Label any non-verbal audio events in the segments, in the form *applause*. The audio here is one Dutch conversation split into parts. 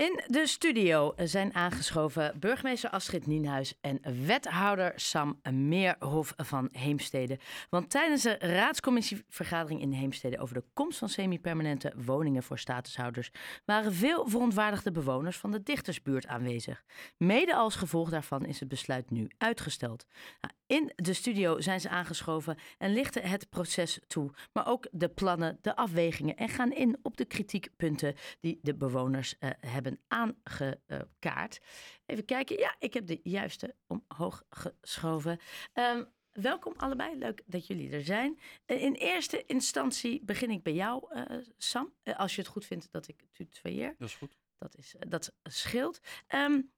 In de studio zijn aangeschoven burgemeester Astrid Nienhuis en wethouder Sam Meerhof van Heemstede. Want tijdens de raadscommissievergadering in Heemstede over de komst van semi-permanente woningen voor statushouders waren veel verontwaardigde bewoners van de dichtersbuurt aanwezig. Mede als gevolg daarvan is het besluit nu uitgesteld. Nou, in de studio zijn ze aangeschoven en lichten het proces toe, maar ook de plannen, de afwegingen en gaan in op de kritiekpunten die de bewoners uh, hebben aangekaart. Even kijken, ja, ik heb de juiste omhoog geschoven. Um, welkom allebei, leuk dat jullie er zijn. Uh, in eerste instantie begin ik bij jou, uh, Sam, als je het goed vindt dat ik tutoieer. Dat is goed. Dat, is, dat scheelt. Um,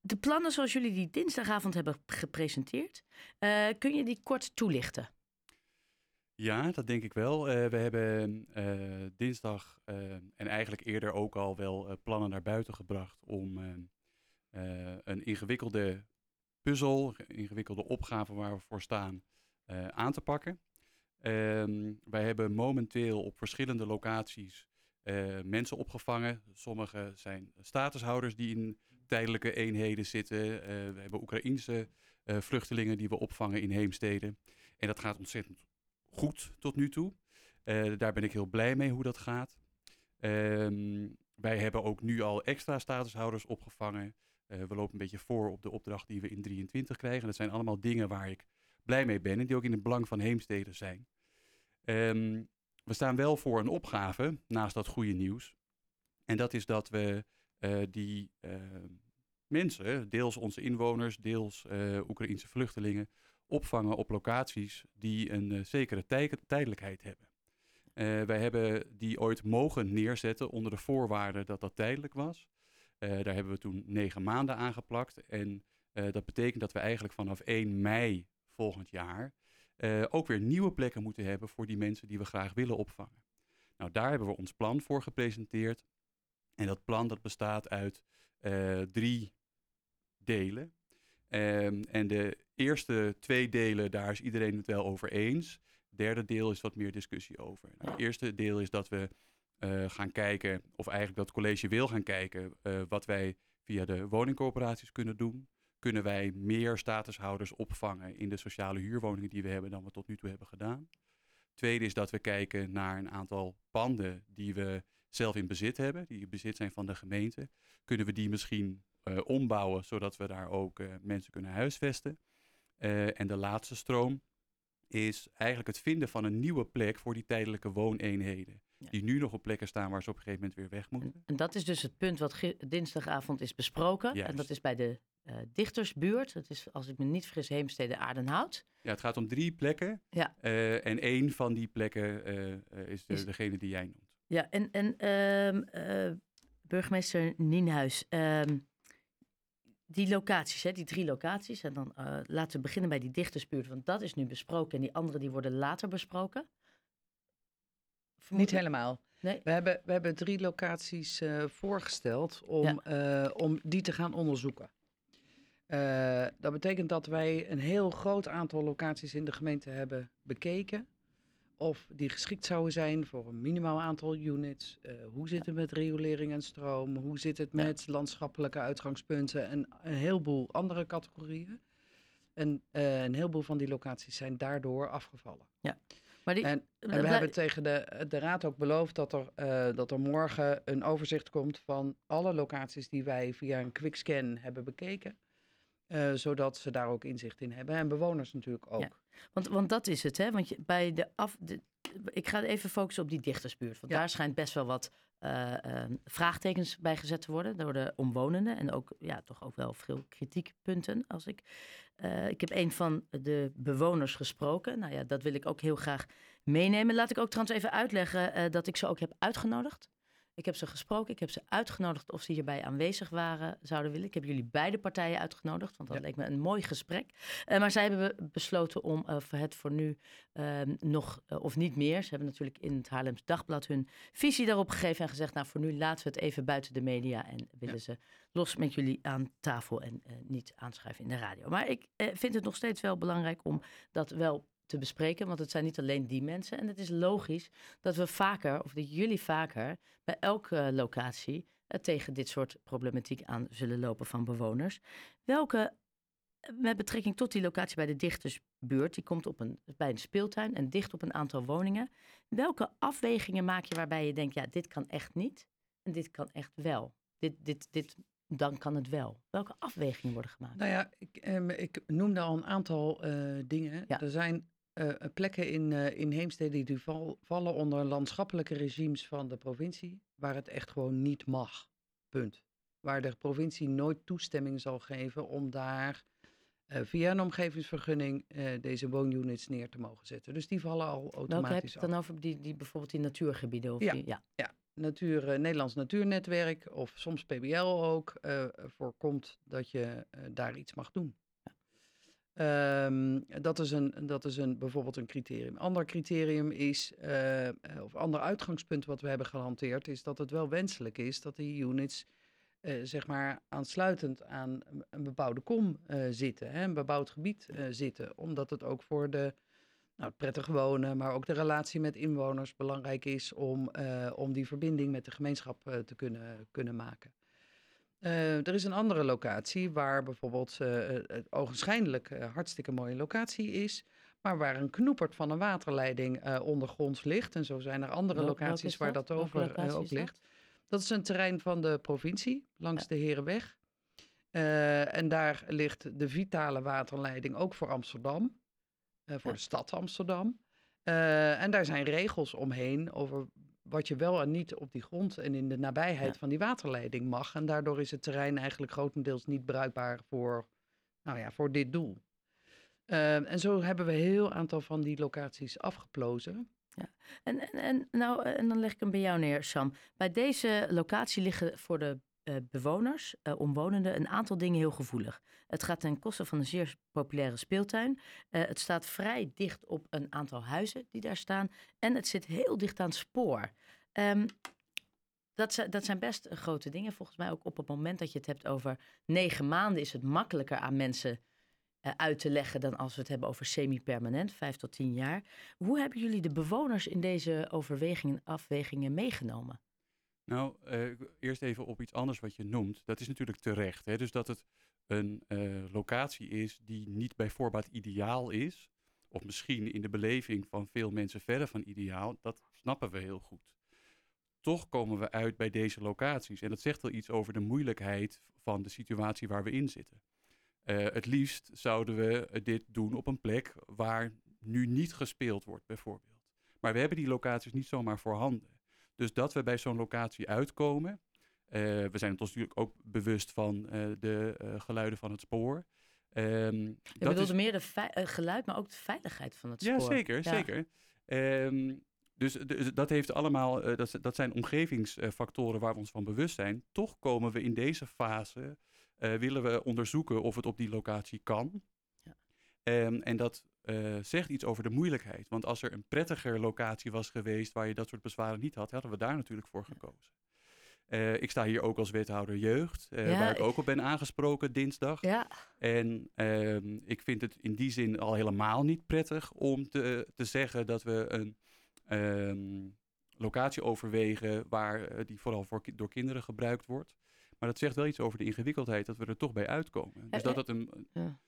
de plannen zoals jullie die dinsdagavond hebben gepresenteerd, uh, kun je die kort toelichten? Ja, dat denk ik wel. Uh, we hebben uh, dinsdag en eigenlijk eerder ook al wel plannen naar buiten gebracht om een ingewikkelde puzzel, ingewikkelde opgave waar we voor staan, aan te pakken. Ehm, wij hebben momenteel op verschillende locaties mensen opgevangen. Sommige zijn statushouders die in tijdelijke eenheden zitten. Uh, we hebben Oekraïense uh, vluchtelingen die we opvangen in Heemstede. En dat gaat ontzettend goed tot nu toe. daar ben ik heel blij mee hoe dat gaat. Ehm, wij hebben ook nu al extra statushouders opgevangen. we lopen een beetje voor op de opdracht die we in 23 krijgen. Dat zijn allemaal dingen waar ik blij mee ben en die ook in het belang van Heemstede zijn. Um, we staan wel voor een opgave naast dat goede nieuws. En dat is dat we die uh, mensen, deels onze inwoners, deels uh, Oekraïnse vluchtelingen, opvangen op locaties die een zekere tij tijdelijkheid hebben. wij hebben die ooit mogen neerzetten onder de voorwaarde dat dat tijdelijk was. daar hebben we toen negen maanden aangeplakt. En dat betekent dat we eigenlijk vanaf 1 mei volgend jaar ook weer nieuwe plekken moeten hebben voor die mensen die we graag willen opvangen. Nou, daar hebben we ons plan voor gepresenteerd. En dat plan dat bestaat uit uh, drie delen. Um, en de eerste twee delen, daar is iedereen het wel over eens. Derde deel is wat meer discussie over. Nou, het eerste deel is dat we uh, gaan kijken, of eigenlijk dat college wil gaan kijken, uh, wat wij via de woningcorporaties kunnen doen kunnen wij meer statushouders opvangen in de sociale huurwoningen die we hebben dan we tot nu toe hebben gedaan. Tweede is dat we kijken naar een aantal panden die we zelf in bezit hebben, die in bezit zijn van de gemeente. Kunnen we die misschien uh, ombouwen zodat we daar ook uh, mensen kunnen huisvesten? Uh, en de laatste stroom is eigenlijk het vinden van een nieuwe plek voor die tijdelijke wooneenheden. Ja. Die nu nog op plekken staan waar ze op een gegeven moment weer weg moeten. En dat is dus het punt wat dinsdagavond is besproken. Juist. En dat is bij de uh, dichtersbuurt. Dat is, als ik me niet vergis, Heemstede Aardenhout. Ja, het gaat om drie plekken. Ja. Uh, en één van die plekken uh, is, de, is, degene die jij noemt. Ja, en, en uh, burgemeester Nienhuis, um, die locaties, hè, die drie locaties. En dan laten we beginnen bij die dichtersbuurt, want dat is nu besproken. En die andere die worden later besproken. Niet helemaal. Nee. We, hebben, we hebben drie locaties voorgesteld om, ja. om die te gaan onderzoeken. Uh, dat betekent dat wij een heel groot aantal locaties in de gemeente hebben bekeken. Of die geschikt zouden zijn voor een minimaal aantal units. Uh, hoe zit het met riolering en stroom? Hoe zit het met ja. landschappelijke uitgangspunten en een heleboel andere categorieën? En uh, een heleboel van die locaties zijn daardoor afgevallen. Ja. Maar die, en, en we hebben tegen de, de raad ook beloofd dat er, dat er morgen een overzicht komt van alle locaties die wij via een quickscan hebben bekeken. Uh, zodat ze daar ook inzicht in hebben. En bewoners natuurlijk ook. Ja, want, want dat is het, hè? Want je, bij de af. De, ik ga even focussen op die dichtersbuurt. Want ja. daar schijnt best wel wat uh, uh, vraagtekens bij gezet te worden door de omwonenden. En ook, ja, toch ook wel veel kritiekpunten. Als ik, uh, ik heb een van de bewoners gesproken. Nou ja, dat wil ik ook heel graag meenemen. Laat ik ook trouwens even uitleggen dat ik ze ook heb uitgenodigd. Ik heb ze gesproken, ik heb ze uitgenodigd of ze hierbij aanwezig waren, zouden willen. Ik heb jullie beide partijen uitgenodigd, want dat ja. leek me een mooi gesprek. Uh, maar zij hebben besloten om uh, voor het voor nu uh, nog, of niet meer. Ze hebben natuurlijk in het Haarlems Dagblad hun visie daarop gegeven en gezegd, nou voor nu laten we het even buiten de media en willen ja. ze los met jullie aan tafel en niet aanschrijven in de radio. Maar ik vind het nog steeds wel belangrijk om dat wel te bespreken, want het zijn niet alleen die mensen. En het is logisch dat we vaker, of dat jullie vaker, bij elke locatie uh, tegen dit soort problematiek aan zullen lopen van bewoners. Welke, met betrekking tot die locatie bij de dichtersbuurt, die komt op een, bij een speeltuin en dicht op een aantal woningen. Welke afwegingen maak je waarbij je denkt, ja, dit kan echt niet en dit kan echt wel? Dit, dit, dit dan kan het wel. Welke afwegingen worden gemaakt? Nou ja, ik, eh, ik noemde al een aantal uh, dingen. Ja. Er zijn uh, plekken in, uh, in Heemstede die val, vallen onder landschappelijke regimes van de provincie, waar het echt gewoon niet mag. Punt. Waar de provincie nooit toestemming zal geven om daar via een omgevingsvergunning deze woonunits neer te mogen zetten. Dus die vallen al automatisch Welke heb je het dan over die, die bijvoorbeeld die natuurgebieden? Of ja, die, ja. ja, natuur, Nederlands Natuurnetwerk of soms PBL ook voorkomt dat je daar iets mag doen. Um, dat is, een, dat is een, bijvoorbeeld een criterium. Ander criterium is, of ander uitgangspunt wat we hebben gehanteerd, is dat het wel wenselijk is dat die units zeg maar aansluitend aan een bebouwde kom zitten, hè, een bebouwd gebied zitten. Omdat het ook voor de nou, prettig wonen, maar ook de relatie met inwoners belangrijk is om, uh, om die verbinding met de gemeenschap uh, te kunnen, kunnen maken. Uh, er is een andere locatie waar bijvoorbeeld het ogenschijnlijk hartstikke mooie locatie is, maar waar een knoepert van een waterleiding ondergronds ligt. En zo zijn er andere locaties waar dat over ook ligt. Dat is een terrein van de provincie, langs de Herenweg. en daar ligt de vitale waterleiding ook voor Amsterdam. Eh, voor de stad Amsterdam. Eh, en daar zijn regels omheen over wat je wel en niet op die grond en in de nabijheid van die waterleiding mag. En daardoor is het terrein eigenlijk grotendeels niet bruikbaar voor, nou ja, voor dit doel. Uh, en zo hebben we een heel aantal van die locaties afgeplozen. Ja. En, en, en, nou, en dan leg ik hem bij jou neer, Sam. Bij deze locatie liggen voor de bewoners, uh, omwonenden, een aantal dingen heel gevoelig. Het gaat ten koste van een zeer populaire speeltuin. Uh, het staat vrij dicht op een aantal huizen die daar staan. En het zit heel dicht aan het spoor. Um, dat, dat zijn best grote dingen. Volgens mij ook op het moment dat je het hebt over negen maanden... is het makkelijker aan mensen uit te leggen dan als we het hebben over semi-permanent, vijf tot tien jaar. Hoe hebben jullie de bewoners in deze overwegingen en afwegingen meegenomen? Nou, uh, eerst even op iets anders wat je noemt. Dat is natuurlijk terecht. Hè? Dus dat het een uh, locatie is die niet bij voorbaat ideaal is. Of misschien in de beleving van veel mensen verder van ideaal. Dat snappen we heel goed. Toch komen we uit bij deze locaties. En dat zegt wel iets over de moeilijkheid van de situatie waar we in zitten. Uh, het liefst zouden we dit doen op een plek waar nu niet gespeeld wordt, bijvoorbeeld. Maar we hebben die locaties niet zomaar voorhanden. Dus dat we bij zo'n locatie uitkomen. Uh, we zijn ons natuurlijk ook bewust van uh, de uh, geluiden van het spoor. Um, Je dat bedoelde is... meer de geluid, maar ook de veiligheid van het spoor. Ja, zeker, zeker. Um, dus, dus, dat heeft allemaal, dat, dat zijn omgevingsfactoren waar we ons van bewust zijn. Toch komen we in deze fase, willen we onderzoeken of het op die locatie kan. Um, en dat uh, zegt iets over de moeilijkheid. Want als er een prettiger locatie was geweest waar je dat soort bezwaren niet had, hadden we daar natuurlijk voor gekozen. Uh, ik sta hier ook als wethouder jeugd, uh, ja, waar ik ook op ben aangesproken dinsdag. Ja. En ehm, ik vind het in die zin al helemaal niet prettig om te, te zeggen dat we een um, locatie overwegen waar die vooral voor, door kinderen gebruikt wordt. Maar dat zegt wel iets over de ingewikkeldheid dat we er toch bij uitkomen. Dus dat het een, ja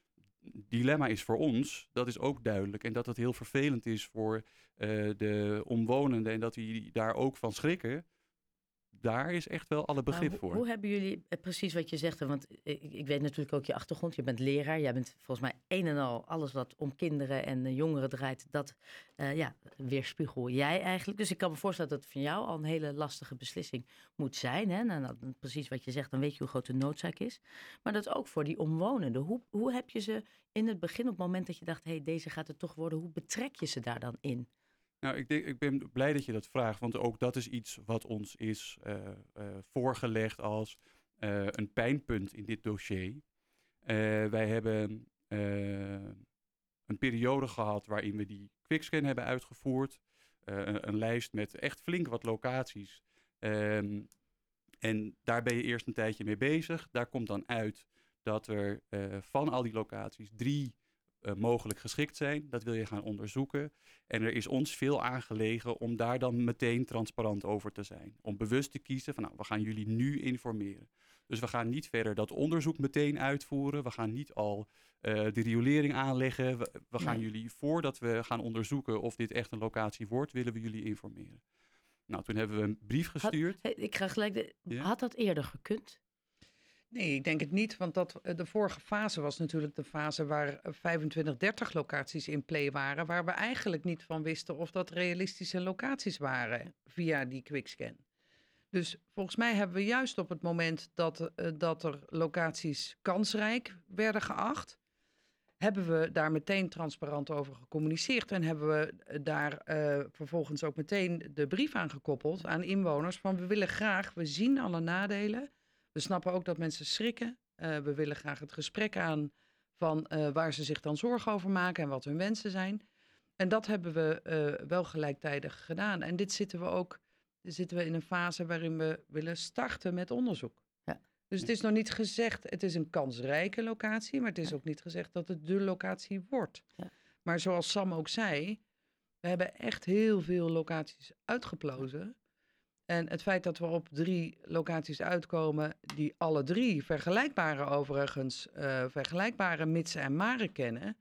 dilemma is voor ons, dat is ook duidelijk. En dat het heel vervelend is voor uh, de omwonenden en dat die daar ook van schrikken daar is echt wel alle begrip voor. Hoe hebben jullie eh, precies wat je zegt? Want ik, ik, weet natuurlijk ook je achtergrond. Je bent leraar. Jij bent volgens mij een en al alles wat om kinderen en uh, jongeren draait. Dat uh, ja, weerspiegel jij eigenlijk. Dus ik kan me voorstellen dat het van jou al een hele lastige beslissing moet zijn. Hè? Nou, nou, precies wat je zegt, dan weet je hoe groot de noodzaak is. Maar dat ook voor die omwonenden. Hoe, hoe heb je ze in het begin, op het moment dat je dacht... hé, hey, deze gaat het toch worden. Hoe betrek je ze daar dan in? Nou, ik, denk, ik ben blij dat je dat vraagt, want ook dat is iets wat ons is uh, uh, voorgelegd als uh, een pijnpunt in dit dossier. wij hebben een periode gehad waarin we die quickscan hebben uitgevoerd. Een, een, lijst met echt flink wat locaties. Um, en daar ben je eerst een tijdje mee bezig. Daar komt dan uit dat er van al die locaties drie mogelijk geschikt zijn. Dat wil je gaan onderzoeken. En er is ons veel aangelegen om daar dan meteen transparant over te zijn. Om bewust te kiezen van nou, we gaan jullie nu informeren. Dus we gaan niet verder dat onderzoek meteen uitvoeren. We gaan niet al uh, de riolering aanleggen. We, gaan jullie, voordat we gaan onderzoeken of dit echt een locatie wordt, willen we jullie informeren. Nou, toen hebben we een brief gestuurd. ik ga gelijk. De, Had dat eerder gekund? Nee, ik denk het niet, want dat, eh, de vorige fase was natuurlijk de fase waar 25, 30 locaties in play waren, waar we eigenlijk niet van wisten of dat realistische locaties waren via die quickscan. Dus volgens mij hebben we juist op het moment dat, uh, dat er locaties kansrijk werden geacht, hebben we daar meteen transparant over gecommuniceerd en hebben we eh, daar vervolgens ook meteen de brief aan gekoppeld aan inwoners van we willen graag, we zien alle nadelen, we snappen ook dat mensen schrikken, uh, we willen graag het gesprek aan van waar ze zich dan zorgen over maken en wat hun wensen zijn. En dat hebben we wel gelijktijdig gedaan. En dit zitten we ook zitten we in een fase waarin we willen starten met onderzoek. Ja. Dus het is nog niet gezegd, het is een kansrijke locatie, maar het is ook niet gezegd dat het de locatie wordt. Ja. Maar zoals Sam ook zei, we hebben echt heel veel locaties uitgeplozen. En het feit dat we op drie locaties uitkomen, die alle drie vergelijkbare overigens, uh, vergelijkbare mitsen en maren kennen.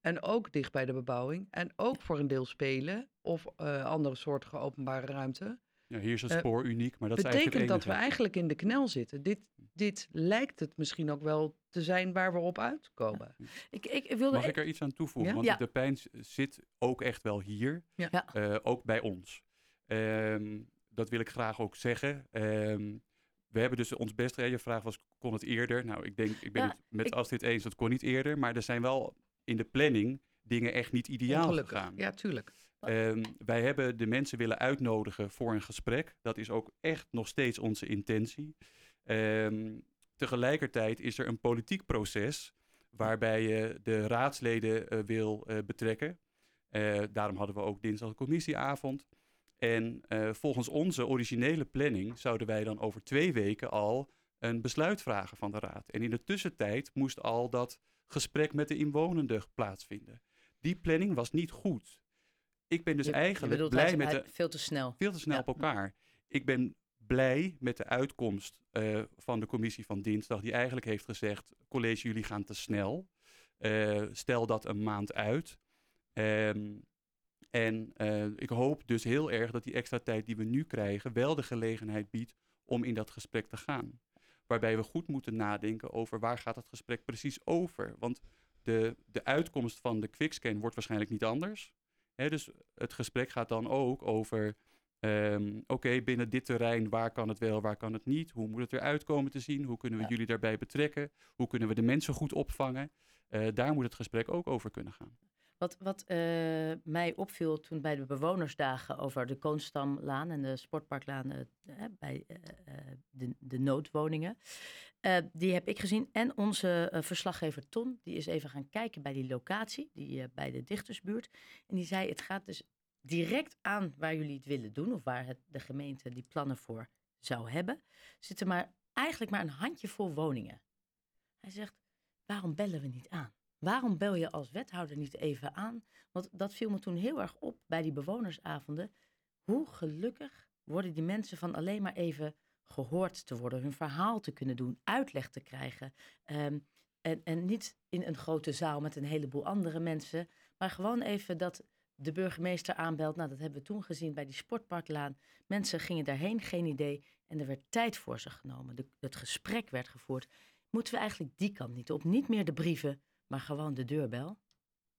En ook dicht bij de bebouwing. En ook voor een deel spelen of uh, andere soorten openbare ruimte. Ja, hier is het eh, spoor uniek, maar dat betekent dat we eigenlijk in de knel zitten. Dit, dit lijkt het misschien ook wel te zijn waar we op uitkomen. Ik, ik wilde Mag ik er iets aan toevoegen? Want de pijn zit ook echt wel hier, uh, ook bij ons. Um, dat wil ik graag ook zeggen. Um, we hebben dus ons best Je vraag was, kon het eerder? Nou, ik denk, ik ben het met ik... Astrid eens, dat kon niet eerder. Maar er zijn wel in de planning dingen echt niet ideaal Ongelukkig. gegaan. Ja, tuurlijk. Um, wij hebben de mensen willen uitnodigen voor een gesprek. Dat is ook echt nog steeds onze intentie. Um, tegelijkertijd is er een politiek proces waarbij je de raadsleden uh, wil uh, betrekken. Uh, daarom hadden we ook dinsdag een commissieavond. En volgens onze originele planning zouden wij dan over twee weken al een besluit vragen van de raad. En in de tussentijd moest al dat gesprek met de inwonenden plaatsvinden. Die planning was niet goed. Ik ben dus eigenlijk blij met de... Veel te snel. Veel te snel op elkaar. Ik ben blij met de uitkomst uh, van de commissie van dinsdag, die eigenlijk heeft gezegd: college, jullie gaan te snel. Uh, stel dat een maand uit. Um, en uh, ik hoop dus heel erg dat die extra tijd die we nu krijgen wel de gelegenheid biedt om in dat gesprek te gaan. Waarbij we goed moeten nadenken over waar gaat het gesprek precies over. Want de, de uitkomst van de quickscan wordt waarschijnlijk niet anders dus het gesprek gaat dan ook over, um, oké, binnen dit terrein, waar kan het wel, waar kan het niet? Hoe moet het eruit komen te zien? Hoe kunnen we jullie daarbij betrekken? Hoe kunnen we de mensen goed opvangen? Uh, daar moet het gesprek ook over kunnen gaan. Wat, wat uh, mij opviel toen bij de bewonersdagen over de Koonstamlaan en de Sportparklaan uh, bij uh, de, de, noodwoningen. die heb ik gezien. En onze verslaggever Ton, die is even gaan kijken bij die locatie, die, bij de dichtersbuurt. En die zei, het gaat dus direct aan waar jullie het willen doen, of waar de gemeente die plannen voor zou hebben. Zitten maar eigenlijk maar een handjevol woningen. Hij zegt, waarom bellen we niet aan? Waarom bel je als wethouder niet even aan? Want dat viel me toen heel erg op bij die bewonersavonden. Hoe gelukkig worden die mensen van alleen maar even gehoord te worden, hun verhaal te kunnen doen, uitleg te krijgen. Um, en, en niet in een grote zaal met een heleboel andere mensen, maar gewoon even dat de burgemeester aanbelt. Nou, dat hebben we toen gezien bij die sportparklaan. Mensen gingen daarheen, geen idee. En er werd tijd voor ze genomen. De, het gesprek werd gevoerd. Moeten we eigenlijk die kant niet op? Niet meer de brieven, maar gewoon de deurbel.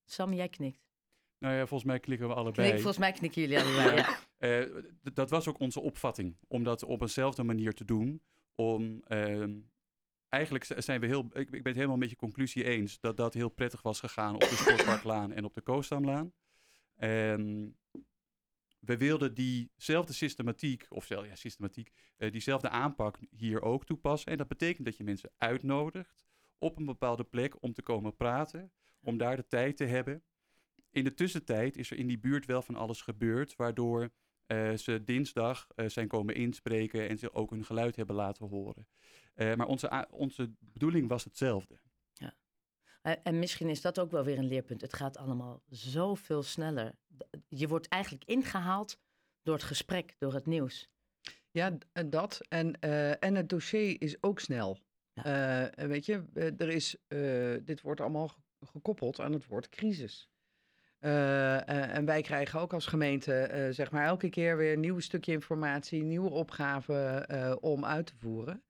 Sam, jij knikt. Nou ja, volgens mij klikken we allebei. Klik, volgens mij knikken jullie allebei, ja. *laughs* Uh, dat was ook onze opvatting, om dat op eenzelfde manier te doen. Om, uh, eigenlijk zijn we heel, ik, ik ben het helemaal met je conclusie eens, dat dat heel prettig was gegaan op de Sportparklaan en op de Koostamlaan. Ehm, we wilden diezelfde systematiek, of ja, systematiek, uh, diezelfde aanpak hier ook toepassen. En dat betekent dat je mensen uitnodigt op een bepaalde plek om te komen praten, om daar de tijd te hebben. In de tussentijd is er in die buurt wel van alles gebeurd, waardoor uh, ze dinsdag uh, zijn komen inspreken en ze ook hun geluid hebben laten horen. Uh, maar onze, onze bedoeling was hetzelfde. Ja. En misschien is dat ook wel weer een leerpunt. Het gaat allemaal zoveel sneller. Je wordt eigenlijk ingehaald door het gesprek, door het nieuws. Ja, dat. En, uh, en het dossier is ook snel. Uh, weet je, er is, uh, dit wordt allemaal gekoppeld aan het woord crisis. en wij krijgen ook als gemeente, zeg maar, elke keer weer een nieuw stukje informatie, nieuwe opgaven om uit te voeren.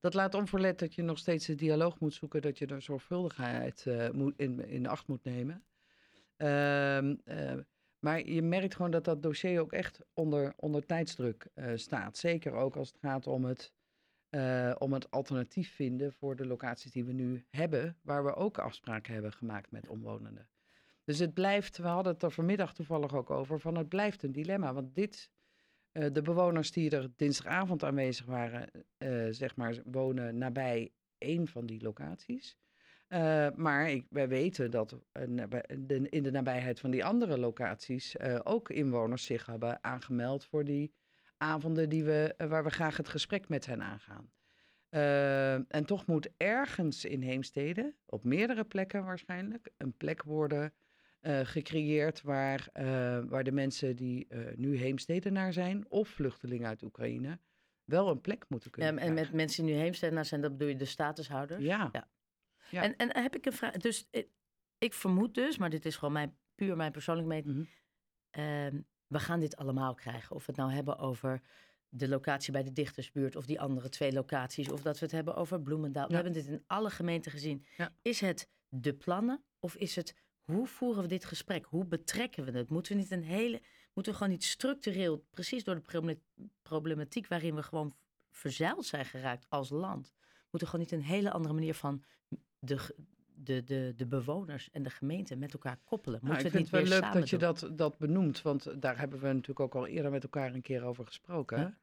Dat laat onverlet dat je nog steeds de dialoog moet zoeken, dat je er zorgvuldigheid moet, in, in acht moet nemen. Ehm, maar je merkt gewoon dat dat dossier ook echt onder, onder tijdsdruk staat. Zeker ook als het gaat om het, uh, om het alternatief vinden voor de locaties die we nu hebben, waar we ook afspraken hebben gemaakt met omwonenden. Dus het blijft, we hadden het er vanmiddag toevallig ook over, van het blijft een dilemma. Want dit, uh, de bewoners die er dinsdagavond aanwezig waren, zeg maar, wonen nabij één van die locaties. Maar ik, wij weten dat in de nabijheid van die andere locaties ook inwoners zich hebben aangemeld voor die avonden die we, uh, waar we graag het gesprek met hen aangaan. en toch moet ergens in Heemstede, op meerdere plekken waarschijnlijk, een plek worden gecreëerd waar, waar de mensen die nu Heemstedenaar zijn of vluchtelingen uit Oekraïne wel een plek moeten kunnen. Ja, en met mensen die nu Heemstedenaar zijn, dat bedoel je de statushouders? ja. ja. Ja. En, en heb ik een vraag. Dus ik, ik, vermoed dus, maar dit is gewoon mijn, puur mijn persoonlijk mening. Mm we gaan dit allemaal krijgen. Of we het nou hebben over de locatie bij de dichtersbuurt of die andere twee locaties. Of dat we het hebben over Bloemendaal. We hebben dit in alle gemeenten gezien. Is het de plannen of is het hoe voeren we dit gesprek? Hoe betrekken we het? Moeten we niet een hele, moeten we gewoon niet structureel, precies door de problematiek waarin we gewoon verzeild zijn geraakt als land, moeten we gewoon niet een hele andere manier van de, de, de, de bewoners en de gemeente met elkaar koppelen. Nou, ik vind het wel leuk dat je dat, dat benoemt, want daar hebben we natuurlijk ook al eerder met elkaar een keer over gesproken.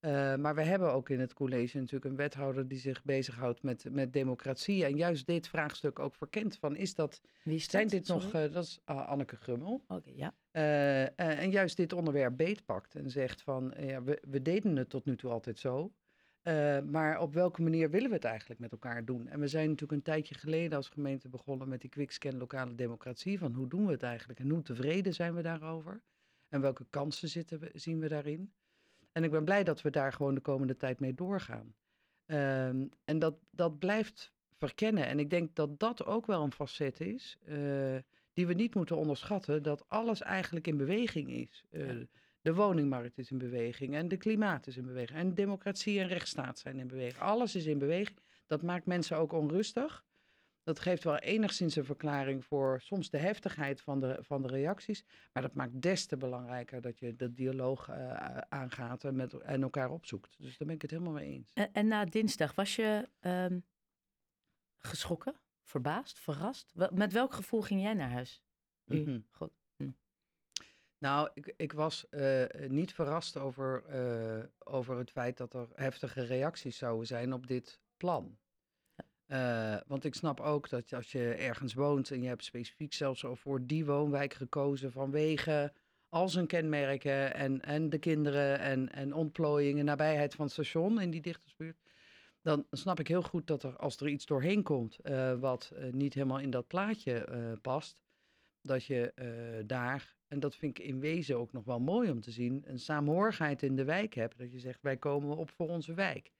Uh, maar we hebben ook in het college natuurlijk een wethouder die zich bezighoudt met, met democratie. En juist dit vraagstuk ook verkent van is dat... Wie is dat? Zijn dit nog... Uh, dat is uh, Anneke Grummel. Oké, ja. en juist dit onderwerp beetpakt en zegt van... ja, we, we deden het tot nu toe altijd zo. Uh, maar op welke manier willen we het eigenlijk met elkaar doen? En we zijn natuurlijk een tijdje geleden als gemeente begonnen met die quickscan lokale democratie. Van hoe doen we het eigenlijk en hoe tevreden zijn we daarover? En welke kansen zitten we, zien we daarin? En ik ben blij dat we daar gewoon de komende tijd mee doorgaan. Uh, en dat, dat blijft verkennen. En ik denk dat dat ook wel een facet is uh, die we niet moeten onderschatten. Dat alles eigenlijk in beweging is. Ja. De woningmarkt is in beweging en de klimaat is in beweging. En democratie en rechtsstaat zijn in beweging. Alles is in beweging. Dat maakt mensen ook onrustig. Dat geeft wel enigszins een verklaring voor soms de heftigheid van de, van de reacties. Maar dat maakt des te belangrijker dat je de dialoog uh, aangaat en, met, en elkaar opzoekt. Dus daar ben ik het helemaal mee eens. En, en na dinsdag was je um, geschrokken, verbaasd, verrast? Met welk gevoel ging jij naar huis? Mm -hmm. God. Nou, ik, ik was uh, niet verrast over, uh, over het feit dat er heftige reacties zouden zijn op dit plan. Uh, want ik snap ook dat als je ergens woont en je hebt specifiek zelfs al voor die woonwijk gekozen vanwege al zijn kenmerken en, en de kinderen en, en ontplooiing en nabijheid van het station in die dichtersbuurt, dan snap ik heel goed dat er als er iets doorheen komt wat niet helemaal in dat plaatje past, dat je daar en dat vind ik in wezen ook nog wel mooi om te zien, een saamhorigheid in de wijk hebt. Dat je zegt, wij komen op voor onze wijk.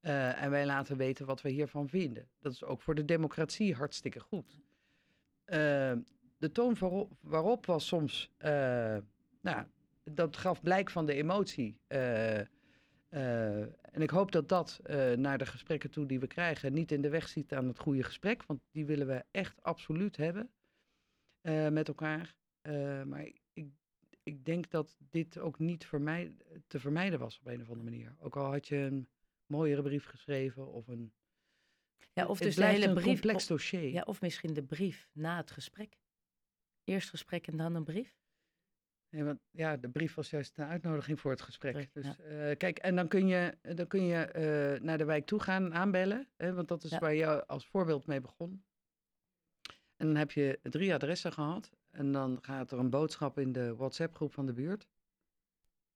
Uh, en wij laten weten wat we hiervan vinden. Dat is ook voor de democratie hartstikke goed. Uh, de toon waarop, was soms, nou, dat gaf blijk van de emotie. en ik hoop dat dat naar de gesprekken toe die we krijgen niet in de weg ziet aan het goede gesprek. Want die willen we echt absoluut hebben met elkaar. Uh, maar ik, ik denk dat dit ook niet vermijd, te vermijden was op een of andere manier. Ook al had je een mooiere brief geschreven of een. Ja, of dus de hele brief. complex dossier. Ja, of misschien de brief na het gesprek. Eerst gesprek en dan een brief. Ja, want, ja, de brief was juist een uitnodiging voor het gesprek. Dus uh, kijk, en dan kun je, dan kun je uh, naar de wijk toe gaan aanbellen. Hè, want dat is ja. waar je als voorbeeld mee begon. En dan heb je drie adressen gehad. En dan gaat er een boodschap in de WhatsApp-groep van de buurt.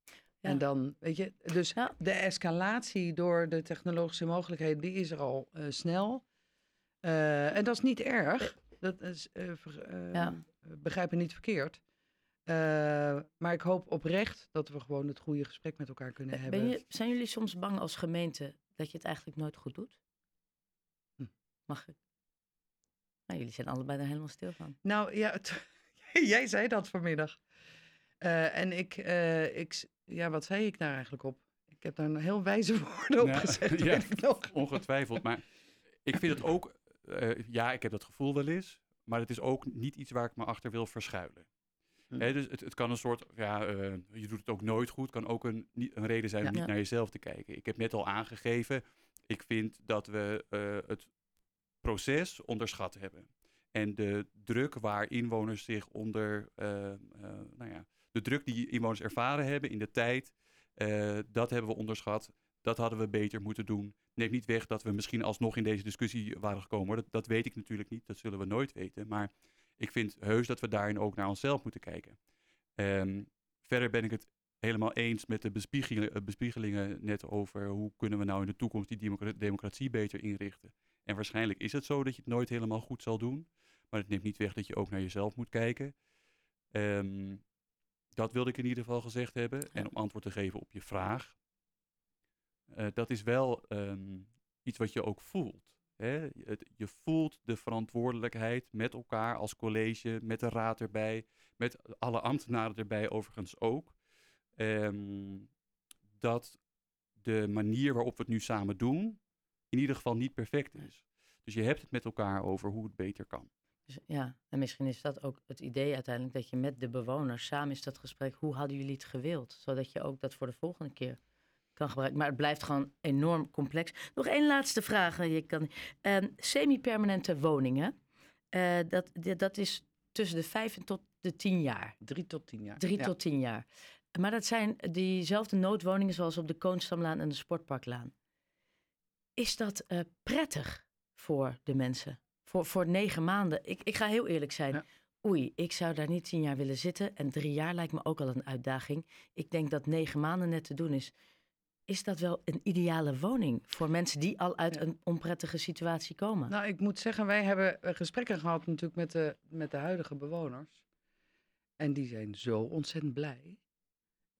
Ja. En dan, weet je, dus ja. de escalatie door de technologische mogelijkheden, die is er al uh, snel. Uh, en dat is niet erg. Dat is, ja. begrijp me niet verkeerd. maar ik hoop oprecht dat we gewoon het goede gesprek met elkaar kunnen ben hebben. Je, zijn jullie soms bang als gemeente dat je het eigenlijk nooit goed doet? Hm. Mag ik? Nou, jullie zijn allebei daar helemaal stil van. Nou ja, *laughs* jij zei dat vanmiddag. en ik, ik, ja, wat zei ik daar eigenlijk op? Ik heb daar een heel wijze *laughs* woorden op gezet. *laughs* Ja, ongetwijfeld. Maar ik vind het ook, uh, ja, ik heb dat gevoel wel eens, maar het is ook niet iets waar ik me achter wil verschuilen. Hm. dus het, het, kan een soort, ja, uh, je doet het ook nooit goed, kan ook een, een reden zijn om niet naar jezelf te kijken. Ik heb net al aangegeven, ik vind dat we uh, het proces onderschat hebben. En de druk waar inwoners zich onder, nou ja, de druk die inwoners ervaren hebben in de tijd, dat hebben we onderschat. Dat hadden we beter moeten doen. Neemt niet weg dat we misschien alsnog in deze discussie waren gekomen. Dat, dat weet ik natuurlijk niet, dat zullen we nooit weten. Maar ik vind heus dat we daarin ook naar onszelf moeten kijken. Um, verder ben ik het helemaal eens met de bespiegelingen, eh, bespiegelingen net over hoe kunnen we nou in de toekomst die democratie beter inrichten. En waarschijnlijk is het zo dat je het nooit helemaal goed zal doen. Maar het neemt niet weg dat je ook naar jezelf moet kijken. Um, dat wilde ik in ieder geval gezegd hebben. En om antwoord te geven op je vraag. Uh, dat is wel um, iets wat je ook voelt. Hè? Het, je voelt de verantwoordelijkheid met elkaar als college, met de raad erbij, met alle ambtenaren erbij overigens ook. Um, dat de manier waarop we het nu samen doen, in ieder geval niet perfect is. Dus je hebt het met elkaar over hoe het beter kan. Dus, ja, en misschien is dat ook het idee uiteindelijk dat je met de bewoners samen is dat gesprek, hoe hadden jullie het gewild? Zodat je ook dat voor de volgende keer kan gebruiken. Maar het blijft gewoon enorm complex. Nog één laatste vraag. Je kan, uh, semi-permanente woningen, uh, dat, dat is tussen de vijf en tot de tien jaar. Drie tot tien jaar. Drie tot tien jaar. Maar dat zijn diezelfde noodwoningen zoals op de Koonstamlaan en de Sportparklaan. Is dat uh, prettig voor de mensen? Voor, voor negen maanden? Ik, ik ga heel eerlijk zijn. Oei, ik zou daar niet tien jaar willen zitten. En drie jaar lijkt me ook al een uitdaging. Ik denk dat negen maanden net te doen is is dat wel een ideale woning voor mensen die al uit een onprettige situatie komen? Nou, ik moet zeggen, wij hebben eh, gesprekken gehad natuurlijk met de, met de huidige bewoners. En die zijn zo ontzettend blij.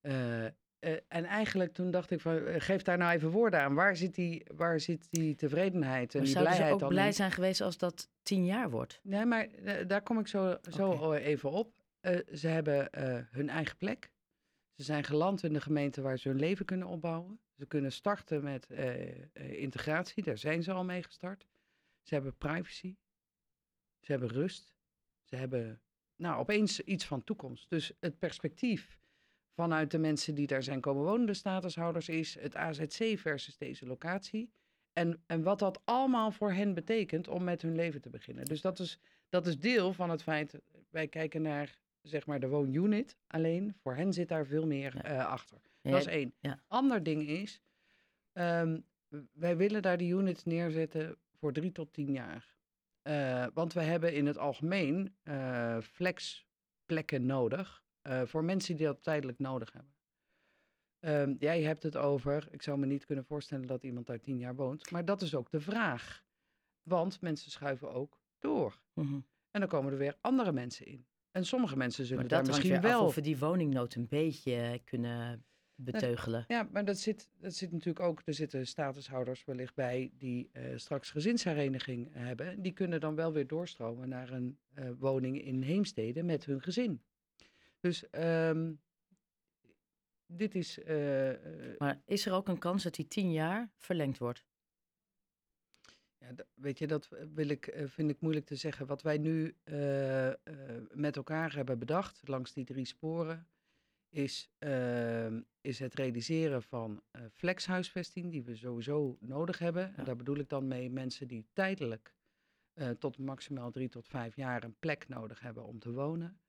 Uh, uh, en eigenlijk toen dacht ik van, geef daar nou even woorden aan. Waar zit die, waar zit die tevredenheid en maar die blijheid ze ook blij zijn geweest als dat tien jaar wordt? Nee, maar daar kom ik zo, zo even op. ze hebben hun eigen plek. Ze zijn geland in de gemeente waar ze hun leven kunnen opbouwen. Ze kunnen starten met integratie, daar zijn ze al mee gestart. Ze hebben privacy. Ze hebben rust. Ze hebben nou, opeens iets van toekomst. Dus het perspectief vanuit de mensen die daar zijn komen wonen, de statushouders, is het AZC versus deze locatie. En, en wat dat allemaal voor hen betekent om met hun leven te beginnen. Dus dat is, dat is deel van het feit, wij kijken naar zeg maar de woonunit alleen. Voor hen zit daar veel meer uh, achter. dat is één. Ander ding is, um, wij willen daar die units neerzetten voor drie tot tien jaar. Uh, want we hebben in het algemeen uh, flexplekken nodig voor mensen die dat tijdelijk nodig hebben. Um, jij hebt het over, ik zou me niet kunnen voorstellen dat iemand daar tien jaar woont, maar dat is ook de vraag. Want mensen schuiven ook door. Mm -hmm. En dan komen er weer andere mensen in. En sommige mensen zullen daar misschien wel... of we die woningnood een beetje kunnen beteugelen. Ja, maar dat zit, dat zit natuurlijk ook... Er zitten statushouders wellicht bij die uh, straks gezinshereniging hebben. Die kunnen dan wel weer doorstromen naar een uh, woning in Heemstede met hun gezin. Dus um, dit is... Uh, maar is er ook een kans dat die tien jaar verlengd wordt? Ja, weet je, dat wil ik, eh, vind ik moeilijk te zeggen. Wat wij nu uh, uh, met elkaar hebben bedacht langs die drie sporen, is, uh, is het realiseren van flexhuisvesting, die we sowieso nodig hebben. Ja. En daar bedoel ik dan mee mensen die tijdelijk tot maximaal drie tot vijf jaar een plek nodig hebben om te wonen.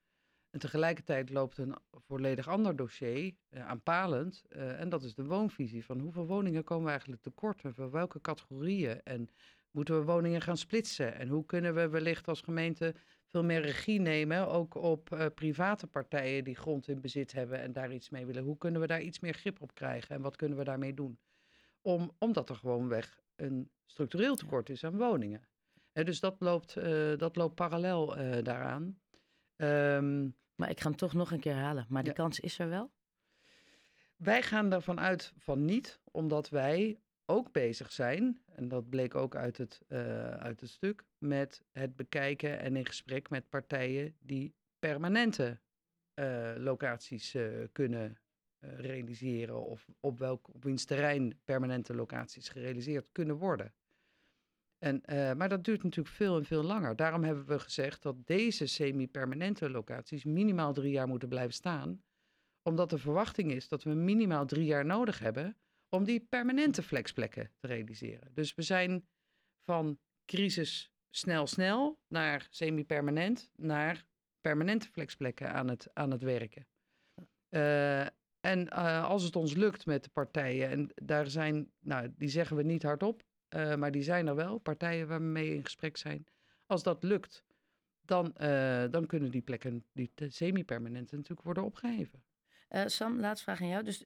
En tegelijkertijd loopt een volledig ander dossier aanpalend. en dat is de woonvisie. Van hoeveel woningen komen we eigenlijk tekort en voor welke categorieën? En Moeten we woningen gaan splitsen? En hoe kunnen we wellicht als gemeente veel meer regie nemen, ook op uh, private partijen die grond in bezit hebben en daar iets mee willen? Hoe kunnen we daar iets meer grip op krijgen en wat kunnen we daarmee doen? Om, omdat er gewoonweg een structureel tekort is aan woningen. dus dat loopt, dat loopt parallel daaraan. Ehm, maar ik ga hem toch nog een keer halen. Maar die kans is er wel? Wij gaan ervan uit van niet, omdat wij ook bezig zijn, en dat bleek ook uit het, uh, uit het stuk, met het bekijken en in gesprek met partijen die permanente uh, locaties uh, kunnen realiseren of op welk op wiens terrein permanente locaties gerealiseerd kunnen worden. En, maar dat duurt natuurlijk veel en veel langer. Daarom hebben we gezegd dat deze semi-permanente locaties minimaal drie jaar moeten blijven staan. Omdat de verwachting is dat we minimaal drie jaar nodig hebben om die permanente flexplekken te realiseren. Dus we zijn van crisis snel snel naar semi-permanent naar permanente flexplekken aan het, aan het werken. Uh, en uh, als het ons lukt met de partijen, en daar zijn, nou, die zeggen we niet hardop, uh, maar die zijn er wel, partijen waar we mee in gesprek zijn. Als dat lukt, dan, dan kunnen die plekken, die semi-permanente, natuurlijk worden opgeheven. Uh, Sam, laatste vraag aan jou. Dus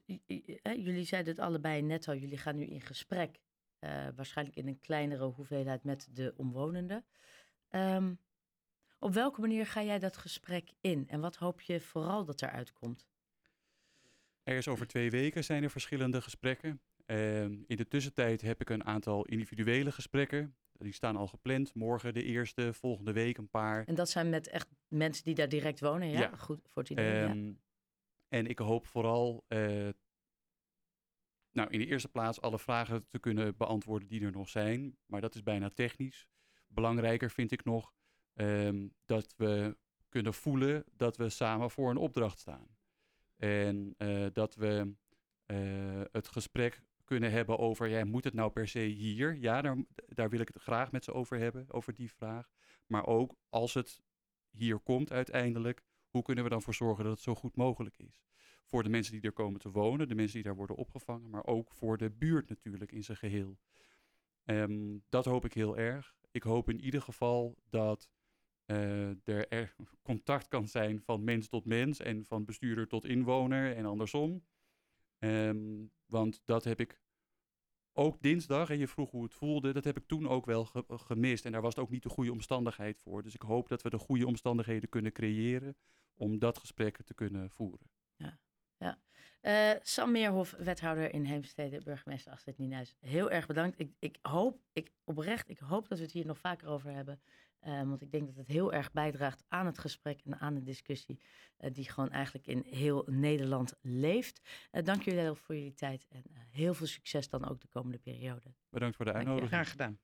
jullie zeiden het allebei net al, jullie gaan nu in gesprek. Uh, waarschijnlijk in een kleinere hoeveelheid met de omwonenden. Um, op welke manier ga jij dat gesprek in? En wat hoop je vooral dat eruit komt? Ergens over twee weken zijn er verschillende gesprekken. Uh, in de tussentijd heb ik een aantal individuele gesprekken. Die staan al gepland. Morgen de eerste, volgende week een paar. En dat zijn met echt mensen die daar direct wonen, ja? ja. Goed voor het idee, um, ja. En ik hoop vooral, uh, nou in de eerste plaats alle vragen te kunnen beantwoorden die er nog zijn. Maar dat is bijna technisch. Belangrijker vind ik nog um, dat we kunnen voelen dat we samen voor een opdracht staan. En uh, dat we uh, het gesprek kunnen hebben over, ja, moet het nou per se hier? Ja, daar, daar wil ik het graag met ze over hebben, over die vraag. Maar ook als het hier komt uiteindelijk, hoe kunnen we dan voor zorgen dat het zo goed mogelijk is? Voor de mensen die er komen te wonen, de mensen die daar worden opgevangen, maar ook voor de buurt natuurlijk in zijn geheel. Um, dat hoop ik heel erg. Ik hoop in ieder geval dat uh, er, contact kan zijn van mens tot mens en van bestuurder tot inwoner en andersom. Um, want dat heb ik ook dinsdag, en je vroeg hoe het voelde, dat heb ik toen ook wel ge gemist. En daar was het ook niet de goede omstandigheid voor. Dus ik hoop dat we de goede omstandigheden kunnen creëren om dat gesprek te kunnen voeren. Ja, ja. Uh, Sam Meerhof, wethouder in Heemstede, burgemeester Astrid Nienhuis. Heel erg bedankt. Ik, ik hoop, ik, oprecht, ik hoop dat we het hier nog vaker over hebben. Uh, want ik denk dat het heel erg bijdraagt aan het gesprek en aan de discussie uh, die gewoon eigenlijk in heel Nederland leeft. dank jullie wel voor jullie tijd en heel veel succes dan ook de komende periode. Bedankt voor de uitnodiging. Graag gedaan.